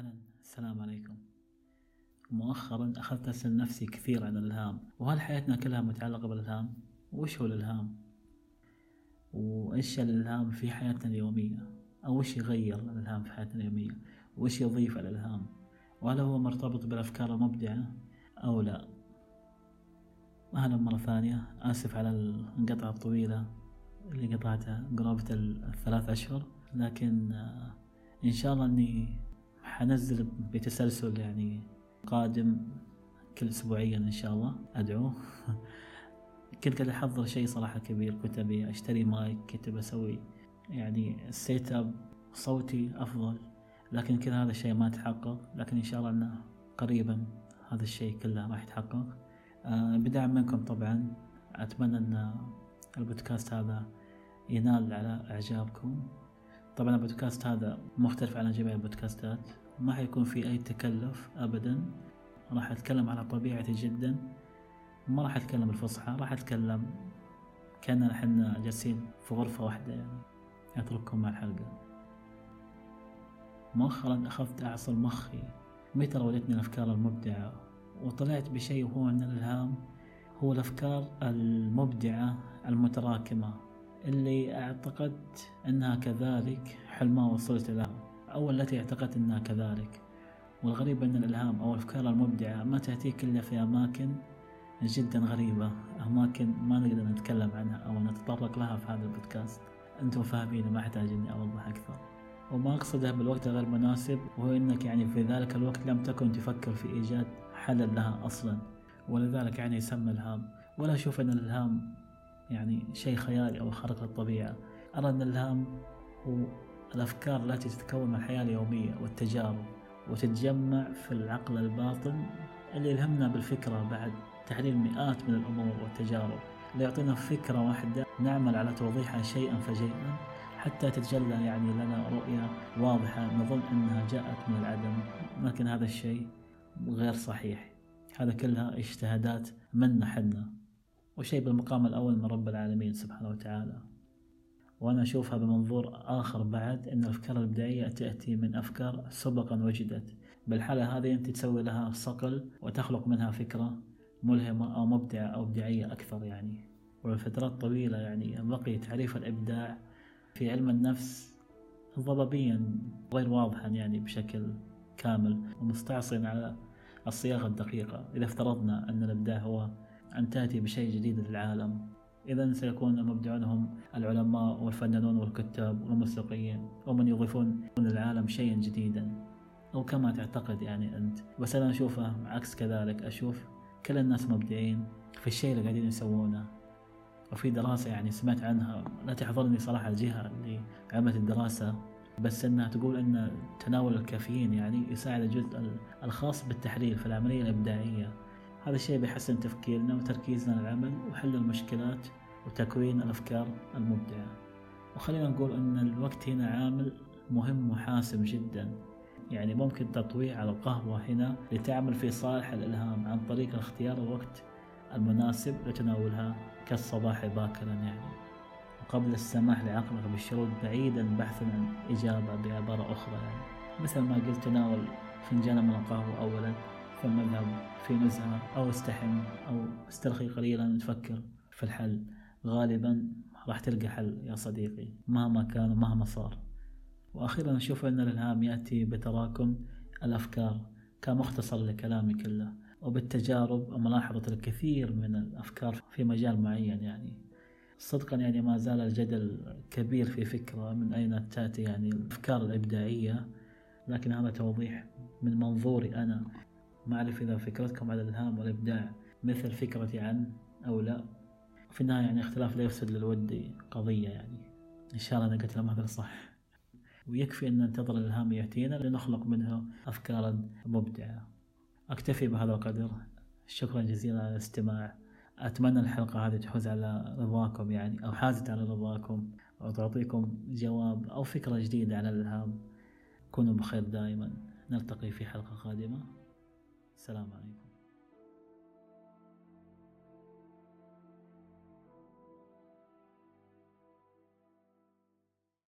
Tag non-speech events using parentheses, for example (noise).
أهلا السلام عليكم مؤخرا أخذت أسأل نفسي كثير عن الإلهام وهل حياتنا كلها متعلقة بالإلهام؟ وش هو الإلهام؟ وإيش الإلهام في حياتنا اليومية؟ أو وش يغير الإلهام في حياتنا اليومية؟ وش يضيف الإلهام؟ وهل هو مرتبط بالأفكار المبدعة أو لا؟ أهلا مرة ثانية آسف على الانقطعة الطويلة اللي قطعتها قرابة الثلاث أشهر لكن آه، إن شاء الله إني حنزل بتسلسل يعني قادم كل أسبوعيا إن شاء الله أدعو (laughs) كنت قاعد أحضر شيء صراحة كبير كنت أبي أشتري مايك كنت بسوي يعني السيت أب صوتي أفضل لكن كذا هذا الشيء ما تحقق. لكن إن شاء الله أنه قريبا هذا الشيء كله راح يتحقق. آه، بدعم منكم طبعا. أتمنى أن البودكاست هذا ينال على إعجابكم. طبعا البودكاست هذا مختلف عن جميع البودكاستات. ما حيكون في أي تكلف أبدا. راح أتكلم على طبيعتي جدا. ما راح أتكلم الفصحى راح أتكلم كأننا إحنا جالسين في غرفة واحدة يعني. أترككم مع الحلقة. مؤخرا أخذت أعصر مخي. متى راودتني الأفكار المبدعة. وطلعت بشيء وهو أن الإلهام هو الأفكار المبدعة المتراكمة. اللي اعتقدت أنها كذلك حل ما وصلت لها أو التي اعتقدت أنها كذلك. والغريب أن الإلهام أو الأفكار المبدعة ما تأتيك إلا في أماكن جدا غريبة أماكن ما نقدر نتكلم عنها أو نتطرق لها في هذا البودكاست. أنتم فاهمين ما أحتاج إني أوضح أكثر. وما أقصده بالوقت غير مناسب وهو أنك يعني في ذلك الوقت لم تكن تفكر في إيجاد حل لها أصلا. ولذلك يعني يسمى إلهام ولا أشوف أن الإلهام يعني شيء خيالي أو خارق للطبيعة. أرى أن الإلهام هو الأفكار التي تتكون من الحياة اليومية والتجارب وتتجمع في العقل الباطن اللي يلهمنا بالفكرة بعد تحليل مئات من الأمور والتجارب. ليعطينا فكرة واحدة نعمل على توضيحها شيئا فشيئا حتى تتجلى يعني لنا رؤية واضحة نظن أنها جاءت من العدم لكن هذا الشيء غير صحيح. هذا كلها اجتهادات منا حنا وشيء بالمقام الأول من رب العالمين سبحانه وتعالى. وأنا أشوفها بمنظور آخر بعد أن الأفكار الإبداعية تأتي من أفكار سبقا وجدت. بالحالة هذه أنت تسوي لها صقل وتخلق منها فكرة ملهمة أو مبدعة أو إبداعية أكثر يعني. ولفترات طويلة يعني بقي تعريف الإبداع في علم النفس ضبابيا غير واضحا يعني بشكل كامل ومستعصيا على الصياغة الدقيقة. إذا افترضنا أن الإبداع هو أن تأتي بشيء جديد للعالم إذا سيكون المبدعون هم العلماء والفنانون والكتاب والموسيقيين ومن يضيفون للعالم شيئا جديدا. أو كما تعتقد يعني أنت. بس أنا أشوفه عكس كذلك. أشوف كل الناس مبدعين في الشيء اللي قاعدين يسوونه. وفي دراسة يعني سمعت عنها. لا تحضرني صراحة الجهة اللي عملت الدراسة. بس إنها تقول إن تناول الكافيين يعني يساعد الجزء الخاص بالتحليل في العملية الإبداعية. هذا الشيء بيحسن تفكيرنا وتركيزنا على العمل وحل المشكلات وتكوين الأفكار المبدعة. وخلينا نقول أن الوقت هنا عامل مهم وحاسم جدا. يعني ممكن تطويع على القهوة هنا لتعمل في صالح الإلهام عن طريق اختيار الوقت المناسب لتناولها كالصباح باكرا يعني. وقبل السماح لعقلك بالشرود بعيدا بحثا عن إجابة بعبارة أخرى يعني. مثل ما قلت تناول فنجان من القهوة أولا. ثم اذهب في نزهة أو استحم أو استرخي قليلا تفكر في الحل. غالبا راح تلقى حل يا صديقي مهما كان ومهما صار. وأخيرا أشوف أن الإلهام يأتي بتراكم الأفكار كمختصر لكلامي كله وبالتجارب وملاحظة الكثير من الأفكار في مجال معين يعني. صدقا يعني ما زال الجدل كبير في فكرة من أين تأتي يعني الأفكار الإبداعية لكن هذا توضيح من منظوري أنا. ما أعرف إذا فكرتكم على الإلهام والإبداع مثل فكرتي عن أو لا. في النهاية يعني اختلاف لا يفسد للود قضية يعني. إن شاء الله أنا قلت هذا صح ويكفي أن ننتظر الإلهام يأتينا لنخلق منه أفكارا مبدعة. أكتفي بهذا القدر. شكرا جزيلا على الاستماع. أتمنى الحلقة هذه تحوز على رضاكم يعني أو حازت على رضاكم أو تعطيكم جواب أو فكرة جديدة على الإلهام. كونوا بخير دائما. نلتقي في حلقة قادمة. السلام عليكم.